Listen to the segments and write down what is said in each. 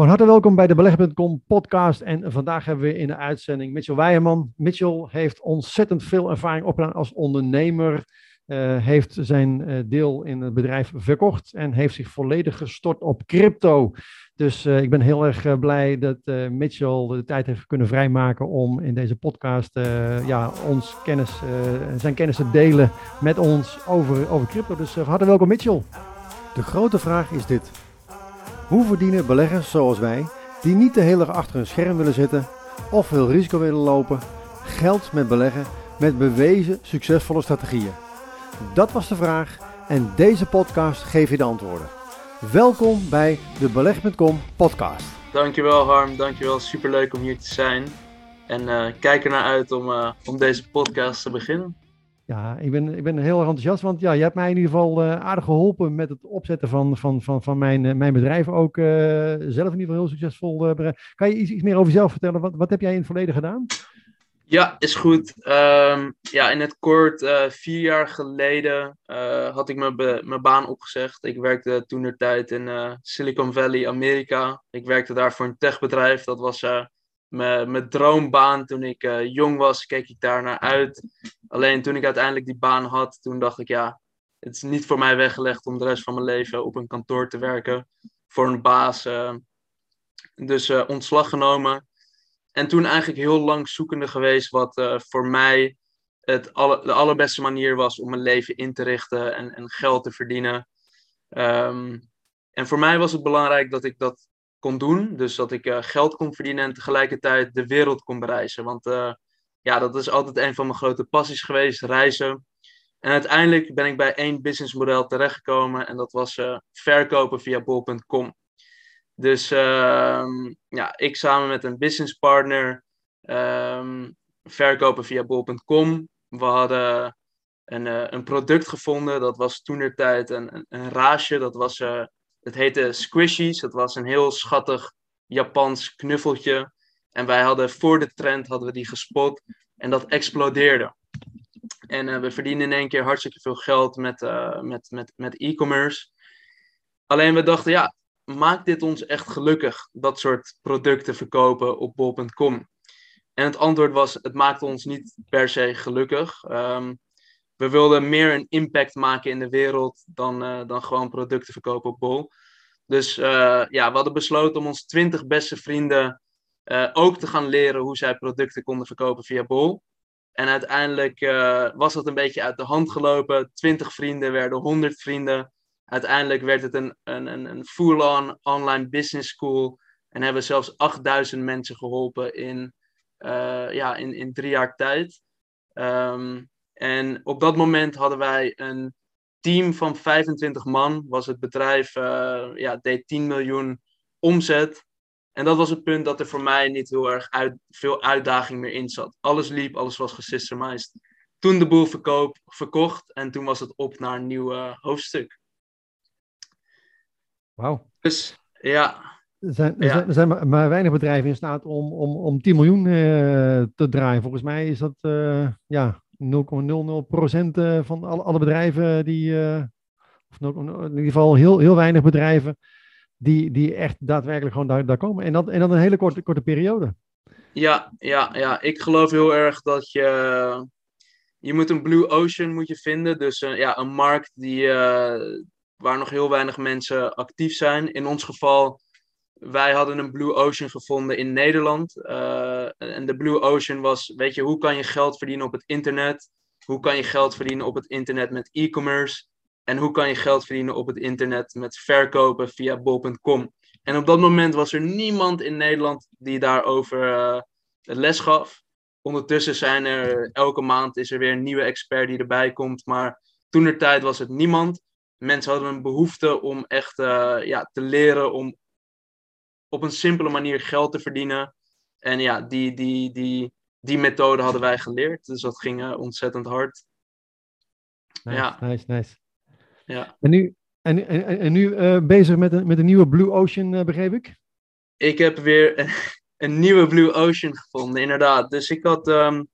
Van harte welkom bij de Beleggen.com podcast. En vandaag hebben we in de uitzending Mitchell Weijerman. Mitchell heeft ontzettend veel ervaring opgedaan als ondernemer. Uh, heeft zijn uh, deel in het bedrijf verkocht en heeft zich volledig gestort op crypto. Dus uh, ik ben heel erg blij dat Mitchell de tijd heeft kunnen vrijmaken om in deze podcast ja, ons kennis, zijn kennis te delen met ons over, over crypto. Dus van harte welkom Mitchell. De grote vraag is dit. Hoe verdienen beleggers zoals wij, die niet de hele dag achter een scherm willen zitten of veel risico willen lopen, geld met beleggen met bewezen succesvolle strategieën? Dat was de vraag en deze podcast geeft je de antwoorden. Welkom bij de Beleg.com podcast. Dankjewel Harm, dankjewel. Superleuk om hier te zijn. En uh, kijk er naar uit om, uh, om deze podcast te beginnen. Ja, ik ben, ik ben heel erg enthousiast, want ja, je hebt mij in ieder geval uh, aardig geholpen met het opzetten van, van, van, van mijn, uh, mijn bedrijf. Ook uh, zelf in ieder geval heel succesvol. kan je iets, iets meer over jezelf vertellen? Wat, wat heb jij in het verleden gedaan? Ja, is goed. Um, ja, in het kort, vier jaar geleden had ik mijn baan opgezegd. Ik werkte toen de tijd in Silicon Valley, Amerika. Ik werkte daar voor een techbedrijf. Dat was mijn droombaan toen ik jong was, keek ik daar naar uit. Alleen toen ik uiteindelijk die baan had, toen dacht ik, ja, het is niet voor mij weggelegd om de rest van mijn leven op een kantoor te werken. Voor een baas. Uh, dus uh, ontslag genomen. En toen eigenlijk heel lang zoekende geweest wat voor mij het alle, de allerbeste manier was om mijn leven in te richten en, en geld te verdienen. Um, en voor mij was het belangrijk dat ik dat kon doen. Dus dat ik geld kon verdienen en tegelijkertijd de wereld kon bereizen. Want ja, dat is altijd een van mijn grote passies geweest, reizen. En uiteindelijk ben ik bij één businessmodel terechtgekomen en dat was uh, verkopen via bol.com. Dus uh, ja, ik samen met een businesspartner um, verkopen via bol.com. We hadden een, een product gevonden, dat was toenertijd een, een, een raasje. Dat was, het heette Squishies, dat was een heel schattig Japans knuffeltje. En wij hadden voor de trend hadden we die gespot en dat explodeerde. En uh, we verdienen in één keer hartstikke veel geld met, uh, met, met, met e-commerce. Alleen we dachten, ja, maakt dit ons echt gelukkig, dat soort producten verkopen op bol.com? En het antwoord was, het maakt ons niet per se gelukkig. Um, we wilden meer een impact maken in de wereld dan, uh, dan gewoon producten verkopen op bol. Dus ja, we hadden besloten om ons 20 beste vrienden uh, ook te gaan leren hoe zij producten konden verkopen via Bol. En uiteindelijk was dat een beetje uit de hand gelopen. 20 vrienden werden 100 vrienden. Uiteindelijk werd het een, een, een full-on online business school. En hebben zelfs 8000 mensen geholpen in, ja, in, in drie jaar tijd. Um, en op dat moment hadden wij een team van 25 man. Was het bedrijf, ja, deed 10 miljoen omzet. En dat was het punt dat er voor mij niet heel erg uit, veel uitdaging meer in zat. Alles liep, alles was gesystemized. Toen de boel verkoop, verkocht en toen was het op naar een nieuw uh, hoofdstuk. Wauw. Dus ja. Er zijn, er, ja. zijn, zijn maar, maar, weinig bedrijven in staat om, om, om 10 miljoen uh, te draaien. Volgens mij is dat uh, ja, 0,00% van alle, alle bedrijven die, of in ieder geval heel, heel weinig bedrijven die, die echt daadwerkelijk gewoon daar, daar komen. En dat, en dan een hele korte, korte periode. Ja, ja, ja, ik geloof heel erg dat je. Je moet een blue ocean moet je vinden. Dus uh, ja, een markt die, waar nog heel weinig mensen actief zijn. In ons geval, wij hadden een blue ocean gevonden in Nederland. Uh, en de blue ocean was, weet je, hoe kan je geld verdienen op het internet? Hoe kan je geld verdienen op het internet met e-commerce? En hoe kan je geld verdienen op het internet met verkopen via bol.com. En op dat moment was er niemand in Nederland die daarover uh, les gaf. Ondertussen zijn er elke maand is er weer een nieuwe expert die erbij komt. Maar toen er tijd was het niemand. Mensen hadden een behoefte om echt uh, ja, te leren om op een simpele manier geld te verdienen. En ja, die, die, die, die methode hadden wij geleerd. Dus dat ging uh, ontzettend hard. Nice, ja. nice, nice. Ja. En nu, en, en, en nu uh, bezig met een, met een nieuwe Blue Ocean, uh, begreep ik? Ik heb weer een, een, nieuwe Blue Ocean gevonden, inderdaad. Dus ik had um,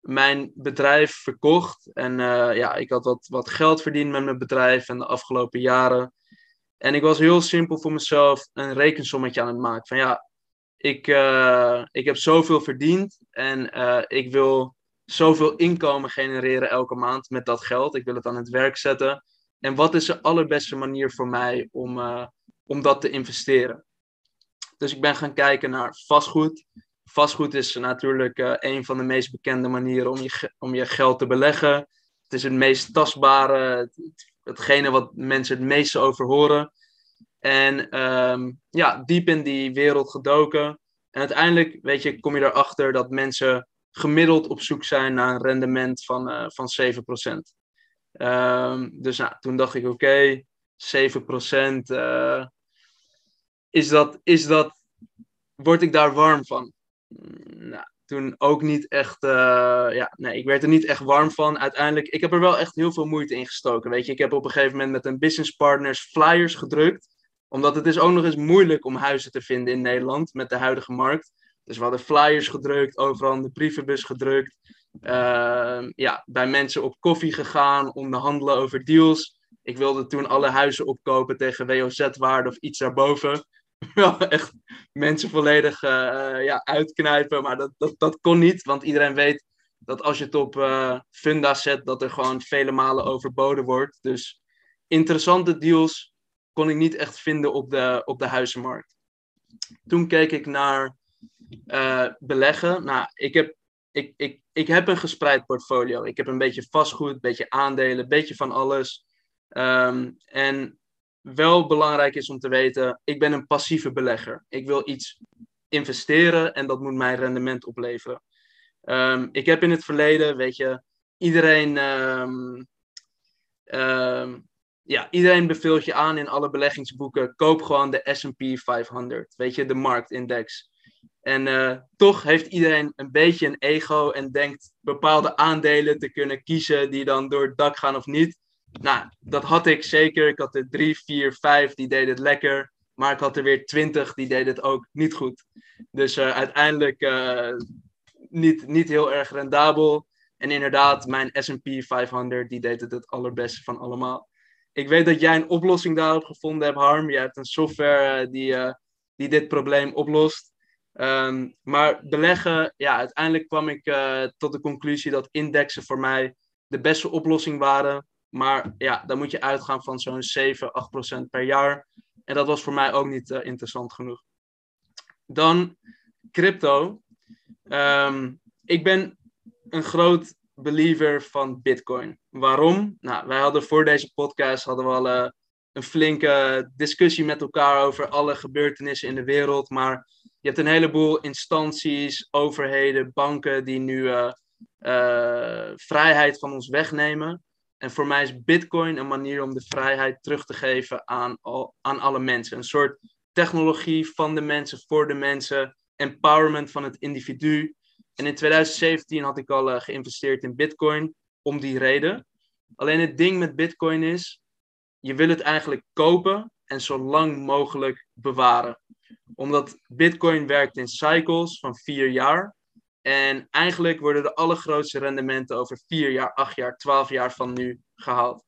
mijn bedrijf verkocht. En ja, ik had wat, wat geld verdiend met mijn bedrijf in de afgelopen jaren. En ik was heel simpel voor mezelf een rekensommetje aan het maken. Van ja, ik, uh, ik heb zoveel verdiend en uh, ik wil zoveel inkomen genereren elke maand met dat geld. Ik wil het aan het werk zetten. En wat is de allerbeste manier voor mij om, uh, om dat te investeren? Dus ik ben gaan kijken naar vastgoed. Vastgoed is natuurlijk een van de meest bekende manieren om je, om je geld te beleggen. Het is het meest tastbare, hetgene wat mensen het meeste over horen. En um, ja, diep in die wereld gedoken. En uiteindelijk, weet je, kom je erachter dat mensen gemiddeld op zoek zijn naar een rendement van, uh, van 7%. Um, dus nou, toen dacht ik, oké, okay, 7%, uh, is, dat, is dat, word ik daar warm van? Nou, toen ook niet echt, uh, ja, nee, ik werd er niet echt warm van. Uiteindelijk, ik heb er wel echt heel veel moeite in gestoken. Weet je, ik heb op een gegeven moment met een business partners flyers gedrukt. Omdat het is ook nog eens moeilijk om huizen te vinden in Nederland met de huidige markt. Dus we hadden flyers gedrukt, overal in de brievenbus gedrukt. Uh, ja, bij mensen op koffie gegaan, onderhandelen over deals. Ik wilde toen alle huizen opkopen tegen WOZ-waarde of iets daarboven. Wel echt mensen volledig uh, ja, uitknijpen, maar dat, dat, dat kon niet. Want iedereen weet dat als je het op uh, funda zet, dat er gewoon vele malen overboden wordt. Dus interessante deals kon ik niet echt vinden op de, op de huizenmarkt. Toen keek ik naar beleggen. Nou, ik heb, ik, ik, ik heb een gespreid portfolio. Ik heb een beetje vastgoed, een beetje aandelen, een beetje van alles. Um, en wel belangrijk is om te weten, ik ben een passieve belegger. Ik wil iets investeren en dat moet mij rendement opleveren. Um, ik heb in het verleden, weet je, iedereen, um, um, ja, iedereen beveelt je aan in alle beleggingsboeken, koop gewoon de S&P 500, weet je, de marktindex. En uh, toch heeft iedereen een beetje een ego en denkt bepaalde aandelen te kunnen kiezen die dan door het dak gaan of niet. Nou, dat had ik zeker. Ik had er drie, vier, vijf die deden het lekker. Maar ik had er weer twintig die deden het ook niet goed. Dus uh, uiteindelijk uh, niet, niet heel erg rendabel. En inderdaad, mijn S&P 500 die deed het het allerbeste van allemaal. Ik weet dat jij een oplossing daarop gevonden hebt, Harm. Je hebt een software uh, die, die dit probleem oplost. Um, maar beleggen, ja, uiteindelijk kwam ik tot de conclusie dat indexen voor mij de beste oplossing waren. Maar ja, dan moet je uitgaan van zo'n 7, 8 procent per jaar. En dat was voor mij ook niet uh, interessant genoeg. Dan crypto. Um, ik ben een groot believer van Bitcoin. Waarom? Nou, wij hadden voor deze podcast hadden we al uh, een flinke discussie met elkaar over alle gebeurtenissen in de wereld. Maar je hebt een heleboel instanties, overheden, banken die nu uh, vrijheid van ons wegnemen. En voor mij is Bitcoin een manier om de vrijheid terug te geven aan, aan alle mensen. Een soort technologie van de mensen, voor de mensen, empowerment van het individu. En in 2017 had ik al uh, geïnvesteerd in Bitcoin om die reden. Alleen het ding met Bitcoin is, je wil het eigenlijk kopen en zo lang mogelijk bewaren. Omdat Bitcoin werkt in cycles van vier jaar. En eigenlijk worden de allergrootste rendementen over 4 jaar, 8 jaar, 12 jaar van nu gehaald.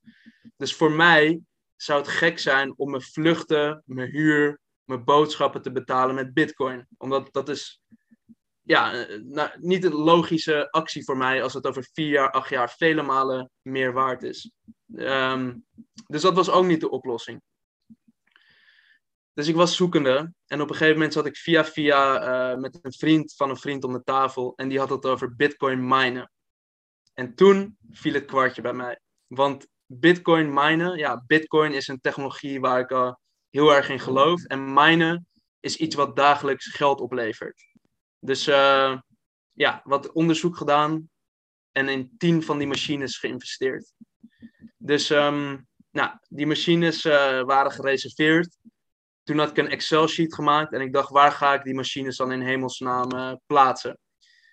Dus voor mij zou het gek zijn om mijn vluchten, mijn huur, mijn boodschappen te betalen met Bitcoin. Omdat dat is ja, nou, niet een logische actie voor mij als het over 4 jaar, 8 jaar vele malen meer waard is. Um, dus dat was ook niet de oplossing. Dus ik was zoekende. En op een gegeven moment zat ik via via uh, met een vriend van een vriend om de tafel. En die had het over bitcoin minen. En toen viel het kwartje bij mij. Want bitcoin minen, ja, bitcoin is een technologie waar ik uh, heel erg in geloof. En minen is iets wat dagelijks geld oplevert. Dus uh, ja, wat onderzoek gedaan. En in tien van die machines geïnvesteerd. Dus um, nou, die machines waren gereserveerd toen had ik een Excel-sheet gemaakt en ik dacht, waar ga ik die machines dan in hemelsnaam uh, plaatsen?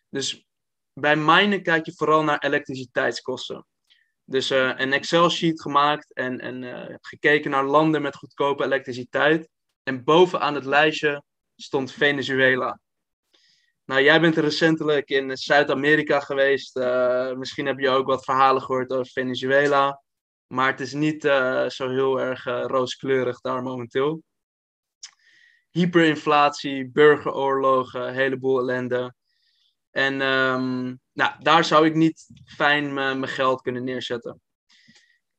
Dus bij minen kijk je vooral naar elektriciteitskosten. Dus uh, een Excel-sheet gemaakt en, en uh, gekeken naar landen met goedkope elektriciteit. En bovenaan het lijstje stond Venezuela. Nou, jij bent recentelijk in Zuid-Amerika geweest. misschien heb je ook wat verhalen gehoord over Venezuela. Maar het is niet eh, zo heel erg rooskleurig daar momenteel. Hyperinflatie, burgeroorlogen, heleboel ellende. En um, nou, daar zou ik niet fijn mijn geld kunnen neerzetten.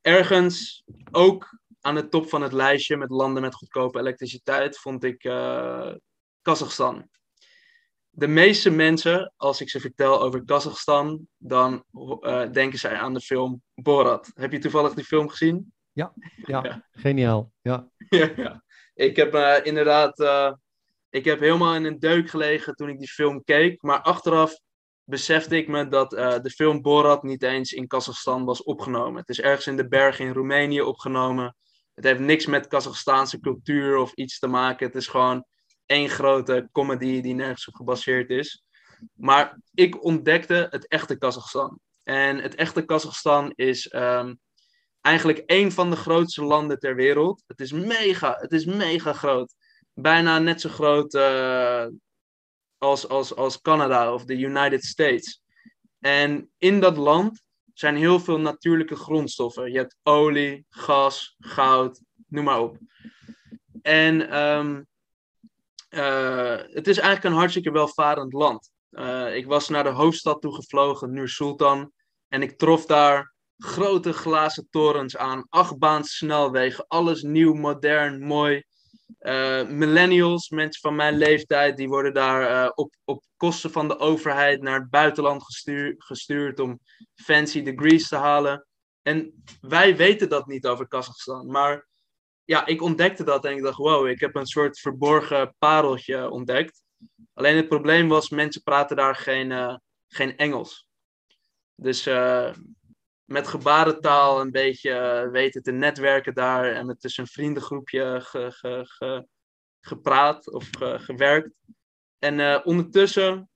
Ergens, ook aan de top van het lijstje met landen met goedkope elektriciteit, vond ik uh, Kazachstan de meeste mensen, als ik ze vertel over Kazachstan, dan uh, denken zij aan de film Borat. Heb je toevallig die film gezien? Ja, ja, geniaal. Ja. ja, Ik heb uh, inderdaad, uh, ik heb helemaal in een deuk gelegen toen ik die film keek. Maar achteraf besefte ik me dat de film Borat niet eens in Kazachstan was opgenomen. Het is ergens in de bergen in Roemenië opgenomen. Het heeft niks met Kazachstaanse cultuur of iets te maken. Het is gewoon één grote comedy die nergens op gebaseerd is. Maar ik ontdekte het echte Kazachstan. En het echte Kazachstan is um, eigenlijk een van de grootste landen ter wereld. Het is mega, het is mega groot. Bijna net zo groot uh, als, als, als Canada of de United States. En in dat land zijn heel veel natuurlijke grondstoffen. Je hebt olie, gas, goud, noem maar op. En um, uh, het is eigenlijk een hartstikke welvarend land. Uh, ik was naar de hoofdstad toe gevlogen, Nur Sultan. En ik trof daar grote glazen torens aan, achtbaans snelwegen, alles nieuw, modern, mooi. Uh, millennials, mensen van mijn leeftijd, die worden daar op, op kosten van de overheid naar het buitenland gestuur, gestuurd om fancy degrees te halen. En wij weten dat niet over Kazachstan, maar ja, ik ontdekte dat en ik dacht, wow, ik heb een soort verborgen pareltje ontdekt. Alleen het probleem was, mensen praten daar geen, uh, geen Engels. Dus met gebarentaal een beetje uh, weten te netwerken daar en met tussen een vriendengroepje ge, ge, ge, gepraat of gewerkt. En ondertussen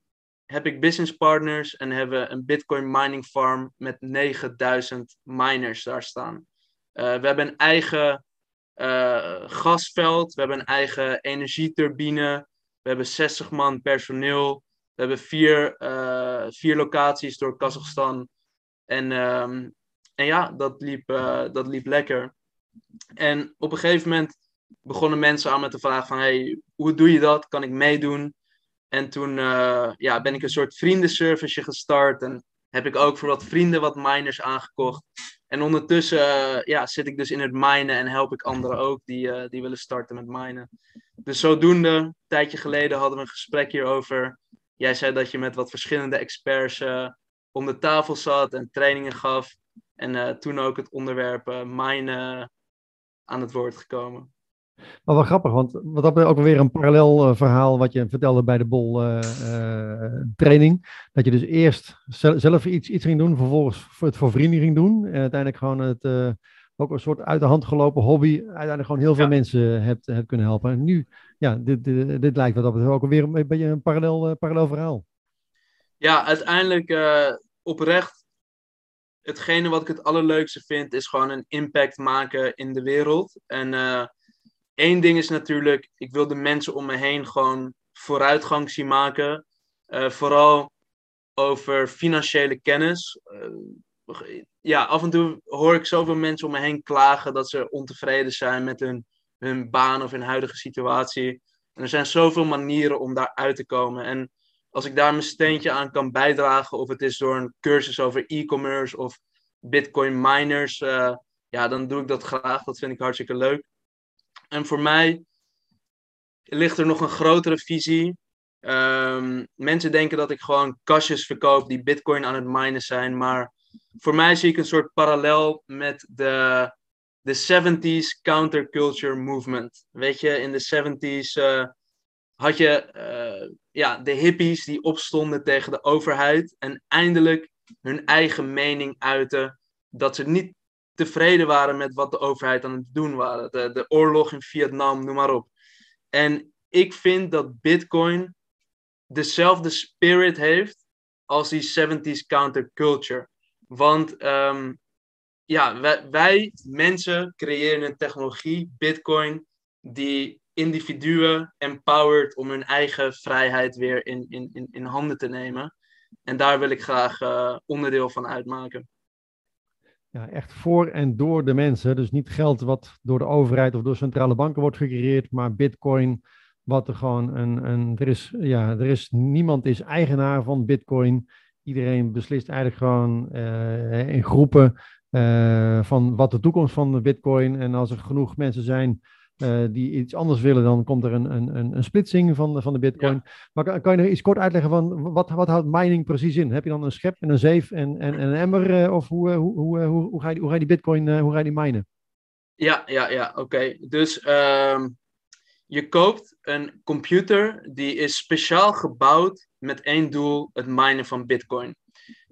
heb ik business partners en hebben een Bitcoin mining farm met 9000 miners daar staan. we hebben een eigen gasveld. We hebben een eigen energieturbine. We hebben 60 man personeel. We hebben vier, vier locaties door Kazachstan. En, um, en ja, dat liep, uh, dat liep lekker. En op een gegeven moment begonnen mensen aan met de vraag van... Hey, hoe doe je dat? Kan ik meedoen? En toen ja, ben ik een soort vriendenservice gestart. En heb ik ook voor wat vrienden wat miners aangekocht. En ondertussen uh, ja, zit ik dus in het minen en help ik anderen ook die, die willen starten met minen. Dus zodoende, een tijdje geleden hadden we een gesprek hierover. Jij zei dat je met wat verschillende experts om de tafel zat en trainingen gaf. En toen ook het onderwerp minen aan het woord gekomen. Maar wel grappig, want wat dat ook weer een parallel uh, verhaal wat je vertelde bij de bol uh, uh, training. Dat je dus eerst zelf iets, iets ging doen, vervolgens het voor vrienden ging doen. En uiteindelijk gewoon het, ook een soort uit de hand gelopen hobby, uiteindelijk gewoon heel veel ja. mensen hebt, hebt kunnen helpen. En nu, ja, dit, dit, dit lijkt wat dat ook weer een beetje een parallel, parallel verhaal. Ja, uiteindelijk oprecht hetgene wat ik het allerleukste vind, is gewoon een impact maken in de wereld. En uh, Eén ding is natuurlijk, ik wil de mensen om me heen gewoon vooruitgang zien maken. Uh, vooral over financiële kennis. Ja, af en toe hoor ik zoveel mensen om me heen klagen dat ze ontevreden zijn met hun, hun baan of hun huidige situatie. En er zijn zoveel manieren om daar uit te komen. En als ik daar mijn steentje aan kan bijdragen, of het is door een cursus over e-commerce of Bitcoin miners, uh, ja, dan doe ik dat graag. Dat vind ik hartstikke leuk. En voor mij ligt er nog een grotere visie. Um, mensen denken dat ik gewoon kastjes verkoop die bitcoin aan het minen zijn. Maar voor mij zie ik een soort parallel met de, de 70s counterculture movement. Weet je, in de 70s uh, eh, had je uh, ja, de hippies die opstonden tegen de overheid. En eindelijk hun eigen mening uiten. Dat ze niet tevreden waren met wat de overheid aan het doen waren. De, de oorlog in Vietnam, noem maar op. En ik vind dat Bitcoin dezelfde spirit heeft als die 70s counterculture. Want um, ja, wij, mensen creëren een technologie, Bitcoin, die individuen empowert om hun eigen vrijheid weer in, in, in, in handen te nemen. En daar wil ik graag uh, onderdeel van uitmaken. ja, echt voor en door de mensen. Dus niet geld wat door de overheid of door centrale banken wordt gecreëerd, maar bitcoin, wat er gewoon een, een er is, ja, er is, niemand is eigenaar van bitcoin. Iedereen beslist eigenlijk gewoon uh, in groepen uh, van wat de toekomst van de bitcoin. En als er genoeg mensen zijn uh, die iets anders willen, dan komt er een, een, een splitsing van de, van de bitcoin. Ja. Maar kan, je nog iets kort uitleggen van wat, wat houdt mining precies in? Heb je dan een schep en een zeef en, en, en een emmer? Uh, of hoe, hoe, hoe, hoe, hoe, ga je, hoe ga je die bitcoin, uh, hoe ga je die minen? Ja, ja, ja, oké. Okay. Dus um, je koopt een computer die is speciaal gebouwd met één doel, het minen van bitcoin.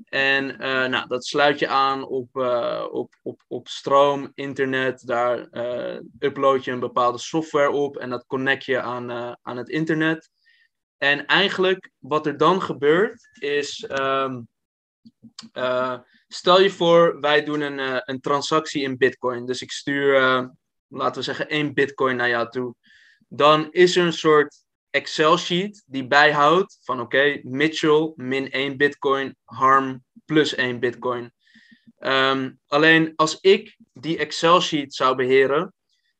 En uh, nou, dat sluit je aan op, uh, op, op, op stroom, internet. Daar uh, upload je een bepaalde software op en dat connect je aan, aan het internet. En eigenlijk wat er dan gebeurt is, um, stel je voor, wij doen een, een transactie in Bitcoin. Dus ik stuur, laten we zeggen, één Bitcoin naar jou toe. Dan is er een soort Excel-sheet die bijhoudt van oké, Mitchell min 1 bitcoin, Harm plus 1 bitcoin. Um, alleen als ik die Excel-sheet zou beheren,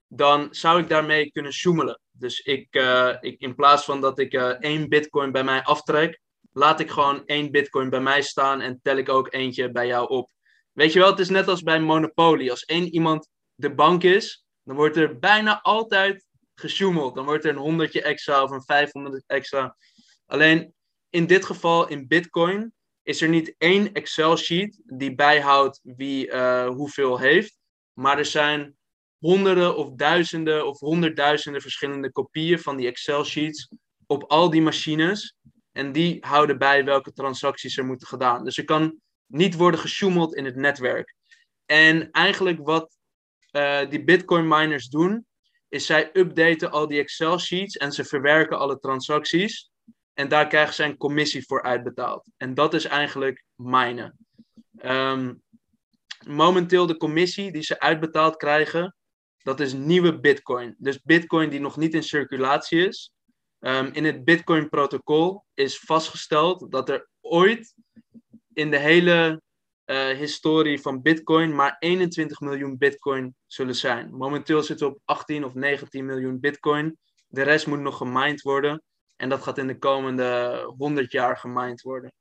dan zou ik daarmee kunnen sjoemelen. Dus ik, uh, ik, in plaats van dat ik uh, één bitcoin bij mij aftrek, laat ik gewoon één bitcoin bij mij staan en tel ik ook eentje bij jou op. Weet je wel, het is net als bij Monopoly. Als één iemand de bank is, dan wordt er bijna altijd gesjoemeld. Dan wordt er een honderdje extra of een 500 extra. Alleen in dit geval in Bitcoin is er niet één Excel-sheet die bijhoudt wie uh, hoeveel heeft. Maar er zijn honderden of duizenden of honderdduizenden verschillende kopieën van die Excel-sheets op al die machines. En die houden bij welke transacties er moeten gedaan. Dus er kan niet worden gesjoemeld in het netwerk. En eigenlijk wat uh, die Bitcoin miners doen, is zij updaten al die Excel sheets en ze verwerken alle transacties. En daar krijgen zij een commissie voor uitbetaald. En dat is eigenlijk minen. Um, momenteel de commissie die ze uitbetaald krijgen, dat is nieuwe bitcoin. Dus bitcoin die nog niet in circulatie is. Um, in het bitcoin protocol is vastgesteld dat er ooit in de hele uh, historie van Bitcoin maar 21 miljoen Bitcoin zullen zijn. Momenteel zitten we op 18 of 19 miljoen Bitcoin. De rest moet nog gemined worden. En dat gaat in de komende 100 jaar gemined worden.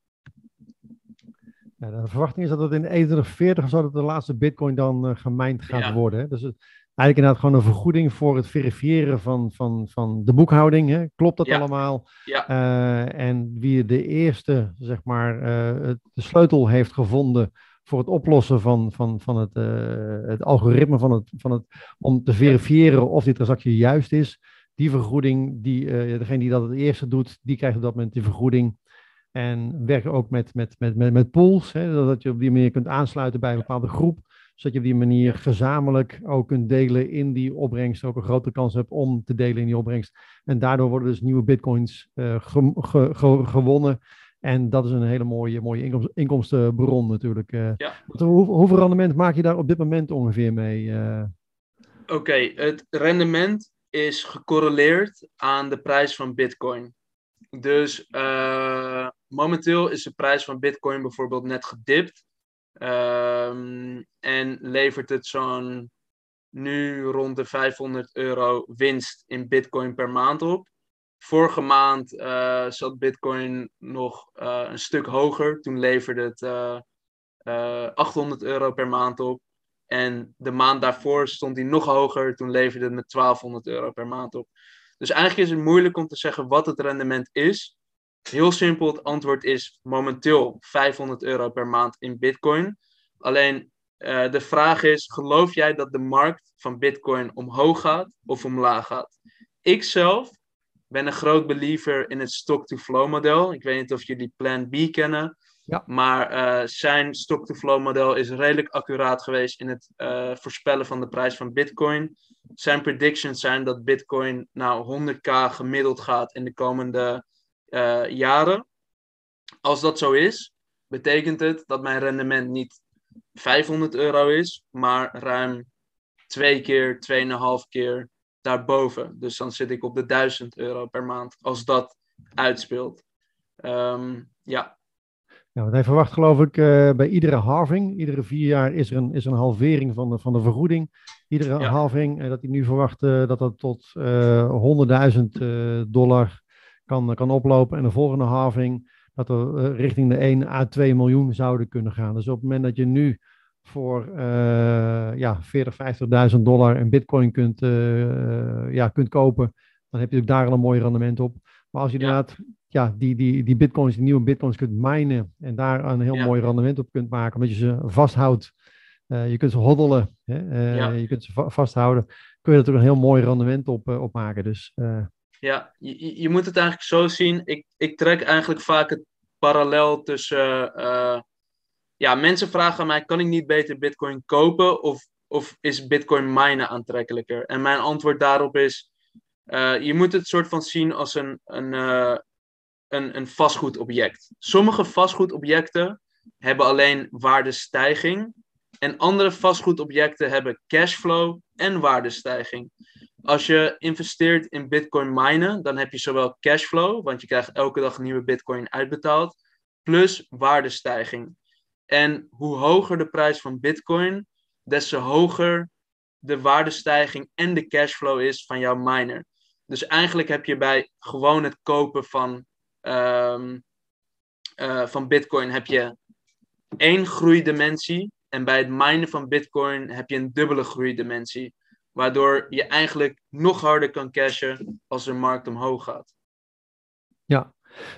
Ja, de verwachting is dat het in 2040 zou dat de laatste Bitcoin dan uh, gemined gaat ja. worden. Hè? Dus het, eigenlijk inderdaad gewoon een vergoeding voor het verifiëren van, van, van de boekhouding. Hè? Klopt dat ja. allemaal? Ja. Uh, en wie de eerste, zeg maar, uh, de sleutel heeft gevonden voor het oplossen van, van, van het, uh, het algoritme van het, van het, om te verifiëren of die transactie juist is. Die vergoeding, die, degene die dat het eerste doet, die krijgt op dat moment die vergoeding. En werken ook met, met, met, met, met pools, hè, dat je op die manier kunt aansluiten bij een bepaalde groep zodat je op die manier gezamenlijk ook kunt delen in die opbrengst. Ook een grote kans hebt om te delen in die opbrengst. En daardoor worden dus nieuwe bitcoins uh, ge, ge, ge, gewonnen. En dat is een hele mooie, mooie inkomst, inkomstenbron natuurlijk. Uh, ja. hoe, hoeveel rendement maak je daar op dit moment ongeveer mee? Uh... Oké, okay, het rendement is gecorreleerd aan de prijs van bitcoin. Dus momenteel is de prijs van bitcoin bijvoorbeeld net gedipt. Um, en levert het zo'n nu rond de 500 euro winst in Bitcoin per maand op. Vorige maand uh, zat Bitcoin nog uh, een stuk hoger. Toen leverde het uh, 800 euro per maand op. En de maand daarvoor stond hij nog hoger. Toen leverde het met 1200 euro per maand op. Dus eigenlijk is het moeilijk om te zeggen wat het rendement is. Heel simpel, het antwoord is momenteel 500 euro per maand in Bitcoin. Alleen uh, de vraag is: geloof jij dat de markt van Bitcoin omhoog gaat of omlaag gaat? Ik zelf ben een groot believer in het stock-to-flow model. Ik weet niet of jullie Plan B kennen. Ja. Maar uh, zijn stock-to-flow model is redelijk accuraat geweest in het uh, voorspellen van de prijs van Bitcoin. Zijn predictions zijn dat Bitcoin nou 100k gemiddeld gaat in de komende uh, jaren. Als dat zo is, betekent het dat mijn rendement niet 500 euro is, maar ruim twee keer, tweeënhalf keer daarboven. Dus dan zit ik op de 1000 euro per maand als dat uitspeelt. Um, ja. Ja, want hij verwacht geloof ik uh, bij iedere halving, iedere vier jaar is er een, is een halvering van de, van de vergoeding. Iedere ja. halving, uh, dat hij nu verwacht uh, dat dat tot 100.000 dollar kan, kan oplopen. En de volgende halving dat we richting de 1 à 2 miljoen zouden kunnen gaan. Dus op het moment dat je nu voor ja, 40, 50.000 dollar een bitcoin kunt, ja, kunt kopen, dan heb je ook daar al een mooi rendement op. Maar als je inderdaad ja, die, die, die bitcoins, die nieuwe bitcoins kunt minen en daar een heel mooi rendement op kunt maken, omdat je ze vasthoudt. Uh, je kunt ze hoddelen, hè? Uh, je kunt ze va vasthouden, kun je er een heel mooi rendement op, uh, op maken. Dus, ja, je, je moet het eigenlijk zo zien. Ik, ik trek eigenlijk vaak het parallel tussen. ja, mensen vragen mij: kan ik niet beter Bitcoin kopen of, of is Bitcoin minen aantrekkelijker? En mijn antwoord daarop is: je moet het soort van zien als een, een, een, een vastgoedobject. Sommige vastgoedobjecten hebben alleen waardestijging. En andere vastgoedobjecten hebben cashflow en waardestijging. Als je investeert in bitcoin minen, dan heb je zowel cashflow, want je krijgt elke dag nieuwe bitcoin uitbetaald, plus waardestijging. En hoe hoger de prijs van bitcoin, des te hoger de waardestijging en de cashflow is van jouw miner. Dus eigenlijk heb je bij gewoon het kopen van um, uh, van Bitcoin heb je één groeidimensie. En bij het minen van Bitcoin heb je een dubbele groeidimensie. Waardoor je eigenlijk nog harder kan cashen als de markt omhoog gaat. Ja,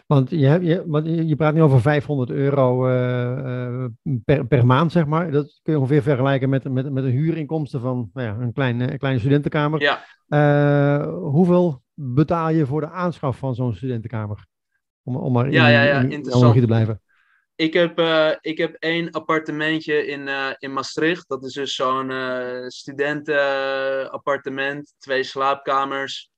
want je, hebt, je, want je praat nu over 500 euro uh, per, per maand, zeg maar. Dat kun je ongeveer vergelijken met, met, met een huurinkomsten van nou ja, een, kleine, een kleine studentenkamer. Ja. Uh, hoeveel betaal je voor de aanschaf van zo'n studentenkamer? Om, om maar in, ja, ja, ja, in, te blijven. Ik heb, uh, ik heb één appartementje in, uh, in Maastricht. Dat is dus zo'n uh, studentenappartement, twee slaapkamers.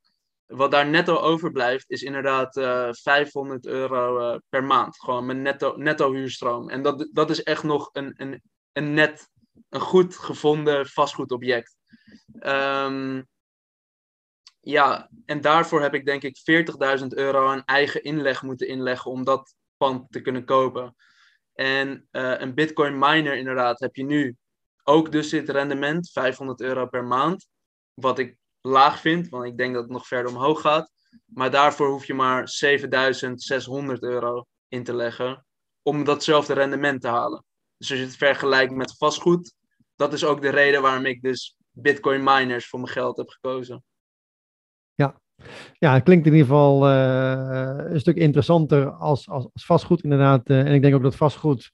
Wat daar netto overblijft, is inderdaad 500 euro per maand. Gewoon mijn netto, netto huurstroom. En dat, dat is echt nog een, een, een net, een goed gevonden vastgoedobject. Um, ja, en daarvoor heb ik denk ik 40.000 euro aan eigen inleg moeten inleggen om dat pand te kunnen kopen. En uh, een Bitcoin miner inderdaad heb je nu ook dus dit rendement, 500 euro per maand. Wat ik laag vind, want ik denk dat het nog verder omhoog gaat. Maar daarvoor hoef je maar 7600 euro in te leggen om datzelfde rendement te halen. Dus als je het vergelijkt met vastgoed, dat is ook de reden waarom ik dus Bitcoin miners voor mijn geld heb gekozen. Ja, het klinkt in ieder geval uh, een stuk interessanter als, als, als vastgoed inderdaad. Uh, en ik denk ook dat vastgoed,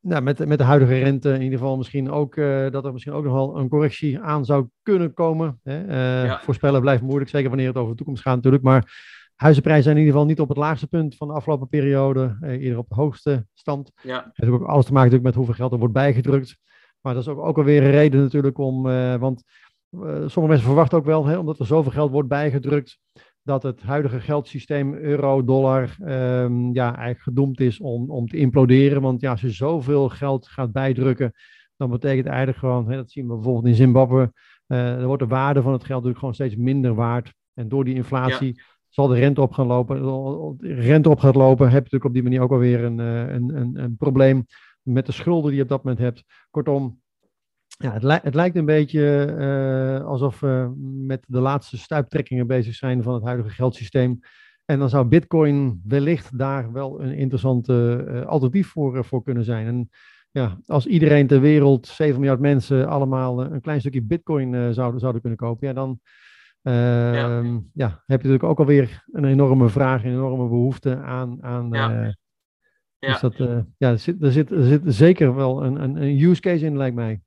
nou, met, met de huidige rente in ieder geval misschien ook, uh, dat er misschien ook nog wel een correctie aan zou kunnen komen. Hè? Ja. Voorspellen blijft moeilijk, zeker wanneer het over de toekomst gaat natuurlijk. Maar huizenprijzen zijn in ieder geval niet op het laagste punt van de afgelopen periode, eerder op de hoogste stand. Ja. Het heeft ook alles te maken natuurlijk met hoeveel geld er wordt bijgedrukt. Maar dat is ook, ook alweer een reden natuurlijk om, want sommige mensen verwachten ook wel, hè, omdat er zoveel geld wordt bijgedrukt, dat het huidige geldsysteem euro, dollar, um, ja, eigenlijk gedoemd is om, om te imploderen. Want ja, als je zoveel geld gaat bijdrukken, dan betekent eigenlijk gewoon, hè, dat zien we bijvoorbeeld in Zimbabwe, uh, dan wordt de waarde van het geld natuurlijk gewoon steeds minder waard. En door die inflatie ja. zal de rente op gaan lopen. De rente op gaat lopen, heb je natuurlijk op die manier ook alweer een, een, een, een probleem met de schulden die je op dat moment hebt. Kortom, ja, het, li het, lijkt een beetje uh, alsof we met de laatste stuiptrekkingen bezig zijn van het huidige geldsysteem. En dan zou Bitcoin wellicht daar wel een interessant uh, alternatief voor, uh, voor kunnen zijn. En ja, als iedereen ter wereld, 7 miljard mensen, allemaal een klein stukje Bitcoin zouden, zouden kunnen kopen, ja, dan ja. Ehm, ja. heb je natuurlijk ook alweer een enorme vraag, een enorme behoefte aan. aan ja. Dus dat, ja, er zit, er, zit, er zit zeker wel een, een, een use case in, lijkt mij.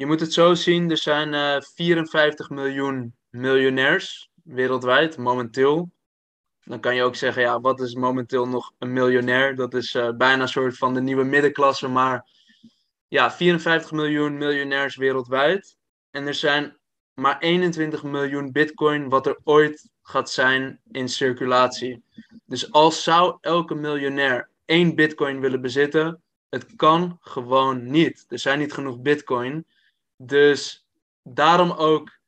Je moet het zo zien, er zijn uh, eh, 54 miljoen miljonairs wereldwijd, momenteel. Dan kan je ook zeggen, ja, wat is momenteel nog een miljonair? Dat is uh, bijna een soort van de nieuwe middenklasse, maar ja, 54 miljoen miljonairs wereldwijd. En er zijn maar 21 miljoen bitcoin wat er ooit gaat zijn in circulatie. Dus als zou elke miljonair één bitcoin willen bezitten, het kan gewoon niet. Er zijn niet genoeg bitcoin. Dus daarom ook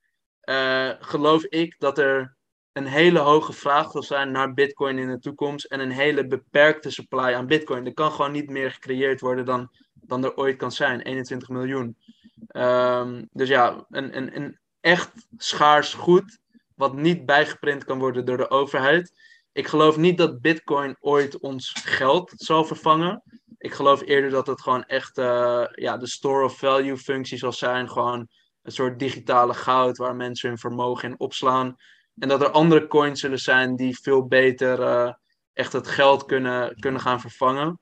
uh, geloof ik dat er een hele hoge vraag zal zijn naar Bitcoin in de toekomst en een hele beperkte supply aan Bitcoin. Er kan gewoon niet meer gecreëerd worden dan, dan er ooit kan zijn, 21 miljoen. Ehm, dus ja, een, een, een echt schaars goed, wat niet bijgeprint kan worden door de overheid. Ik geloof niet dat Bitcoin ooit ons geld zal vervangen. Ik geloof eerder dat het gewoon echt uh, ja, de store of value functie zal zijn. Gewoon een soort digitale goud waar mensen hun vermogen in opslaan. En dat er andere coins zullen zijn die veel beter uh, echt het geld kunnen, kunnen gaan vervangen.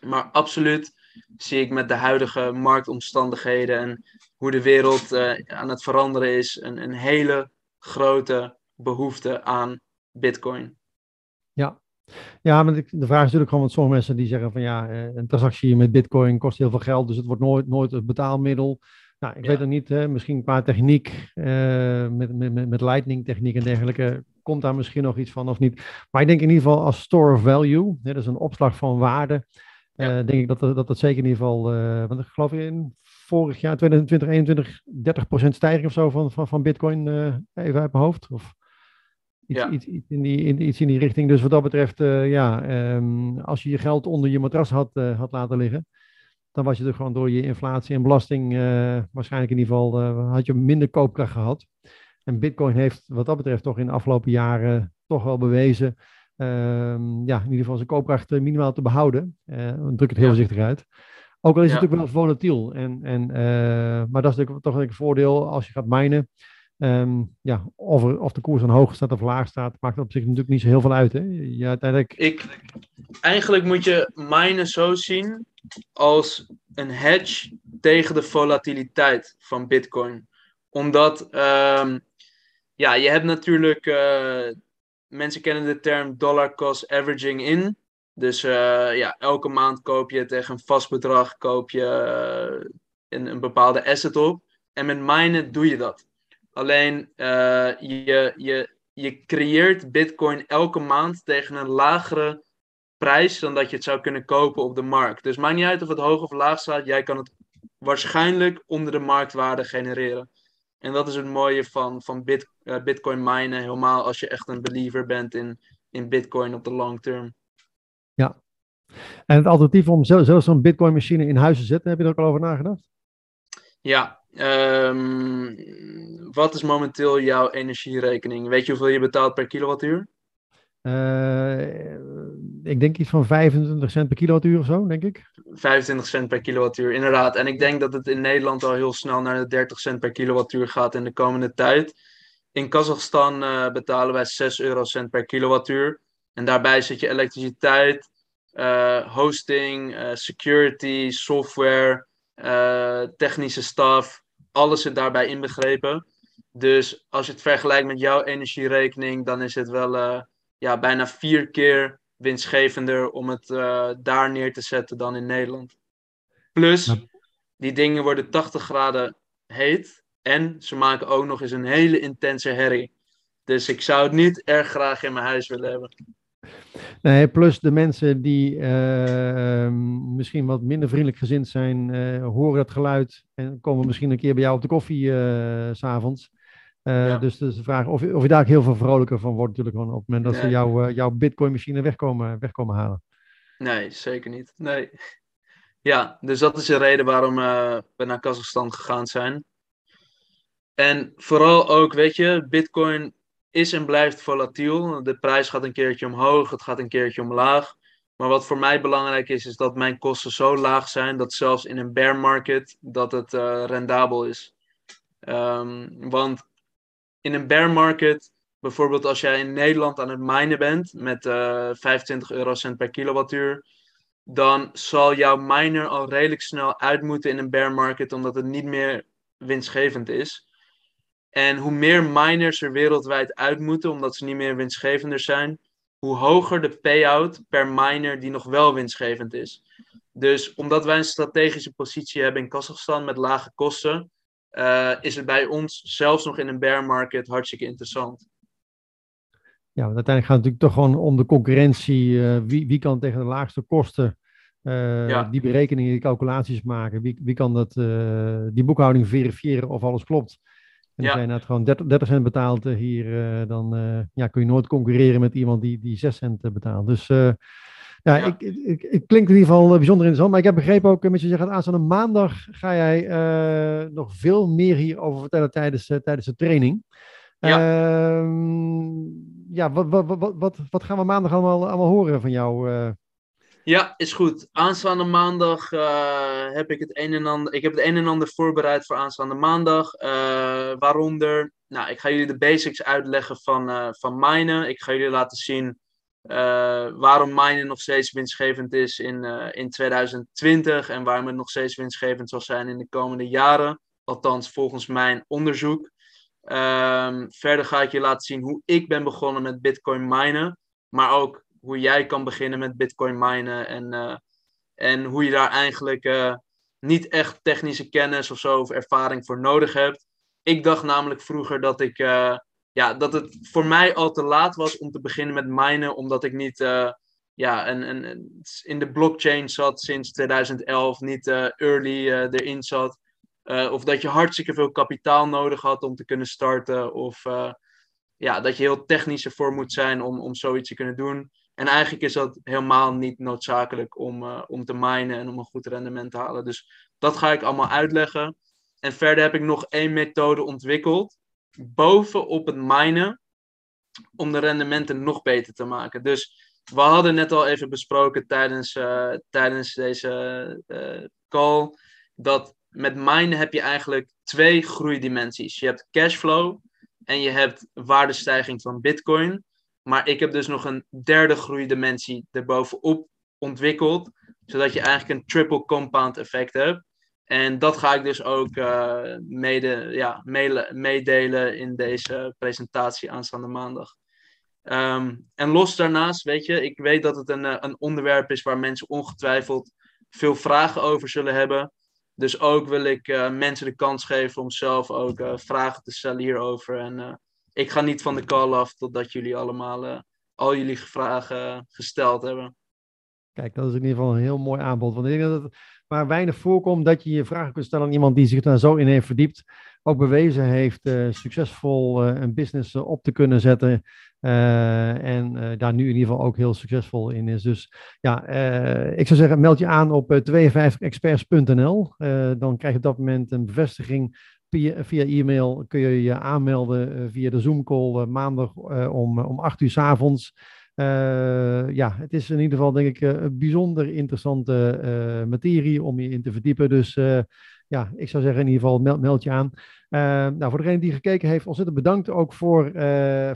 Maar absoluut zie ik met de huidige marktomstandigheden en hoe de wereld uh, aan het veranderen is, een, een hele grote behoefte aan Bitcoin. Ja, ja, maar de vraag is natuurlijk gewoon, want sommige mensen die zeggen van ja, eh, een transactie met bitcoin kost heel veel geld, dus het wordt nooit, nooit het betaalmiddel. Nou, ik weet het niet, hè, misschien qua techniek, uh, met, met, met lightning techniek en dergelijke, komt daar misschien nog iets van of niet. Maar ik denk in ieder geval als store of value, hè, dus een opslag van waarde, uh, ja. denk ik dat dat, dat zeker in ieder geval, uh, want ik geloof in vorig jaar 2020, 21, 30% stijging of zo van, van, van bitcoin, even uit mijn hoofd. Of... Iets, ja. iets, iets, in die, in, iets in die richting. Dus wat dat betreft, uh, ja, um, als je je geld onder je matras had, uh, had laten liggen, dan was je er gewoon door je inflatie en belasting, uh, waarschijnlijk in ieder geval, had je minder koopkracht gehad. En Bitcoin heeft wat dat betreft toch in de afgelopen jaren toch wel bewezen, um, ja, in ieder geval zijn koopkracht minimaal te behouden. druk het heel voorzichtig uit. Ook al is het ja. natuurlijk wel volatiel. En, en, maar dat is natuurlijk toch een voordeel als je gaat minen. Um, ja, of, of de koers dan hoog staat of laag staat, maakt op zich natuurlijk niet zo heel veel uit. Hè? Ja, uiteindelijk... Ik, eigenlijk moet je minen zo zien als een hedge tegen de volatiliteit van Bitcoin. Omdat um, ja, je hebt natuurlijk, uh, mensen kennen de term dollar cost averaging in. Dus uh, ja, elke maand koop je tegen een vast bedrag koop je uh, een, een bepaalde asset op. En met minen doe je dat. Alleen uh, je, je, je creëert Bitcoin elke maand tegen een lagere prijs dan dat je het zou kunnen kopen op de markt. Dus maakt niet uit of het hoog of laag staat, jij kan het waarschijnlijk onder de marktwaarde genereren. En dat is het mooie van, van bit, uh, Bitcoin minen, helemaal als je echt een believer bent in, in Bitcoin op de long term. Ja. En het alternatief om zelfs zo'n Bitcoin machine in huis te zetten, heb je er ook al over nagedacht? Ja, Um, wat is momenteel jouw energierekening? Weet je hoeveel je betaalt per kilowattuur? Uh, ik denk iets van 25 cent per kilowattuur of zo, denk ik. 25 cent per kilowattuur, inderdaad. En ik denk dat het in Nederland al heel snel naar de 30 cent per kilowattuur gaat in de komende tijd. In Kazachstan uh, betalen wij 6 eurocent per kilowattuur. En daarbij zit je elektriciteit, uh, hosting, security, software, uh, technische staf, alles zit daarbij inbegrepen. Dus als je het vergelijkt met jouw energierekening, dan is het wel uh, ja, bijna vier keer winstgevender om het uh, daar neer te zetten dan in Nederland. Plus, die dingen worden 80 graden heet en ze maken ook nog eens een hele intense herrie. Dus ik zou het niet erg graag in mijn huis willen hebben. Nee, plus de mensen die uh, misschien wat minder vriendelijk gezind zijn, uh, horen dat geluid en komen misschien een keer bij jou op de koffie uh, s'avonds. Ja. Dus, dus de vraag of, of je daar ook heel veel vrolijker van wordt natuurlijk gewoon op het moment dat nee. ze jou, jouw bitcoin machine wegkomen, wegkomen halen. Nee, zeker niet. Nee. Ja, dus dat is de reden waarom we naar Kazachstan gegaan zijn. En vooral ook, weet je, bitcoin is en blijft volatiel. De prijs gaat een keertje omhoog, het gaat een keertje omlaag. Maar wat voor mij belangrijk is, is dat mijn kosten zo laag zijn dat zelfs in een bear market dat het uh, rendabel is. Um, want in een bear market, bijvoorbeeld als jij in Nederland aan het minen bent met uh, 25 eurocent per kilowattuur, dan zal jouw miner al redelijk snel uit moeten in een bear market, omdat het niet meer winstgevend is. En hoe meer miners er wereldwijd uit moeten, omdat ze niet meer winstgevender zijn, hoe hoger de payout per miner die nog wel winstgevend is. Dus omdat wij een strategische positie hebben in Kazachstan met lage kosten, uh, is het bij ons zelfs nog in een bear market hartstikke interessant. Ja, want uiteindelijk gaat het natuurlijk toch gewoon om de concurrentie. Uh, wie, wie kan tegen de laagste kosten uh, ja. die berekeningen, die calculaties maken? Wie, wie kan dat, die boekhouding verifiëren of alles klopt? En als jij net gewoon 30, 30 cent betaalt hier, dan ja, kun je nooit concurreren met iemand die, die 6 cent betaalt. Dus ja, Ik, ik, ik, klinkt in ieder geval bijzonder interessant. Maar ik heb begrepen ook, met je zegt, aanstaande maandag ga jij nog veel meer hierover vertellen tijdens, tijdens de training. Ja, ehm, ja wat, wat, wat, wat, wat gaan we maandag allemaal, allemaal horen van jou? Ja, is goed. Aanstaande maandag uh, heb ik het een en ander. Ik heb het een en ander voorbereid voor aanstaande maandag. Uh, waaronder, nou, ik ga jullie de basics uitleggen van, uh, van minen. Ik ga jullie laten zien waarom minen nog steeds winstgevend is in, in 2020 en waarom het nog steeds winstgevend zal zijn in de komende jaren. Althans, volgens mijn onderzoek. Um, verder ga ik je laten zien hoe ik ben begonnen met Bitcoin minen. Maar ook hoe jij kan beginnen met Bitcoin minen en, uh, en hoe je daar eigenlijk uh, niet echt technische kennis of zo of ervaring voor nodig hebt. Ik dacht namelijk vroeger dat ik uh, ja, dat het voor mij al te laat was om te beginnen met minen, omdat ik niet ja, een, een, in de blockchain zat sinds 2011, niet early erin zat. of dat je hartstikke veel kapitaal nodig had om te kunnen starten. Of ja, dat je heel technisch ervoor moet zijn om, om zoiets te kunnen doen. En eigenlijk is dat helemaal niet noodzakelijk om, uh, om te minen en om een goed rendement te halen. Dus dat ga ik allemaal uitleggen. En verder heb ik nog één methode ontwikkeld, bovenop het minen, om de rendementen nog beter te maken. Dus we hadden net al even besproken tijdens, uh, tijdens deze uh, call, dat met minen heb je eigenlijk twee groeidimensies. Je hebt cashflow en je hebt waardestijging van bitcoin. Maar ik heb dus nog een derde groeidimensie erbovenop ontwikkeld. Zodat je eigenlijk een triple compound effect hebt. En dat ga ik dus ook uh, mede, ja, meedelen in deze presentatie aanstaande maandag. Um, en los daarnaast, weet je, ik weet dat het een, eh, een onderwerp is waar mensen ongetwijfeld veel vragen over zullen hebben. Dus ook wil ik uh, mensen de kans geven om zelf ook vragen te stellen hierover. En ik ga niet van de call af totdat jullie allemaal uh, al jullie vragen gesteld hebben. Kijk, dat is in ieder geval een heel mooi aanbod. Want ik denk dat het maar weinig voorkomt dat je je vragen kunt stellen aan iemand die zich daar zo in heeft verdiept. Ook bewezen heeft uh, succesvol uh, een business op te kunnen zetten. En daar nu in ieder geval ook heel succesvol in is. Dus ja, ik zou zeggen, meld je aan op 52experts.nl. dan krijg je op dat moment een bevestiging Via, e-mail kun je je aanmelden eh, via de Zoom-call eh, maandag eh, om, om 8 uur s avonds. ja, het is in ieder geval denk ik een bijzonder interessante materie om je in te verdiepen. Dus ja, ik zou zeggen in ieder geval meld, meld je aan. nou, voor degene die gekeken heeft, ontzettend bedankt ook voor,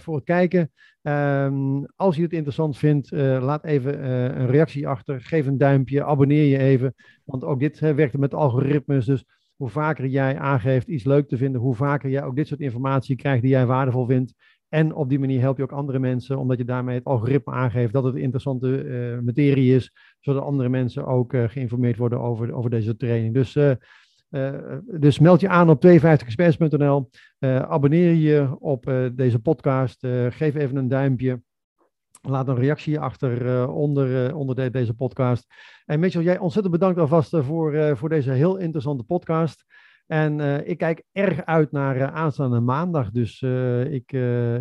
voor het kijken. Um, als je het interessant vindt, laat even een reactie achter. Geef een duimpje, abonneer je even. Want ook dit werkt met algoritmes. Dus hoe vaker jij aangeeft iets leuk te vinden, hoe vaker jij ook dit soort informatie krijgt die jij waardevol vindt. En op die manier help je ook andere mensen, omdat je daarmee het algoritme aangeeft dat het interessante materie is, zodat andere mensen ook geïnformeerd worden over, over deze training. Dus, dus meld je aan op 52experts.nl, abonneer je op deze podcast, geef even een duimpje. Laat een reactie achter onder, onder de, deze podcast. En Mitchell, jij ontzettend bedankt alvast voor, voor deze heel interessante podcast. En ik kijk erg uit naar aanstaande maandag. Dus ik,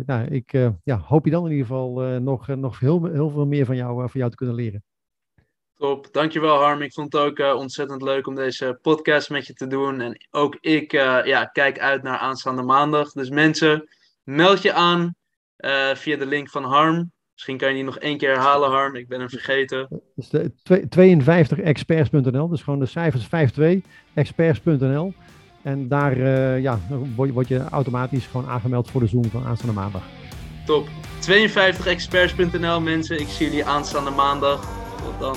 nou, ik ja, hoop je dan in ieder geval nog, nog heel, heel veel meer van jou, van jou te kunnen leren. Top, dankjewel Harm. Ik vond het ook ontzettend leuk om deze podcast met je te doen. En ook ik ja, kijk uit naar aanstaande maandag. Dus mensen, meld je aan via de link van Harm. Misschien kan je die nog één keer herhalen, Harm. Ik ben hem vergeten. Dus de 52experts.nl, dus gewoon de cijfers 52experts.nl. En daar ja, word, je automatisch gewoon aangemeld voor de Zoom van aanstaande maandag. Top. 52experts.nl mensen. Ik zie jullie aanstaande maandag. Tot dan.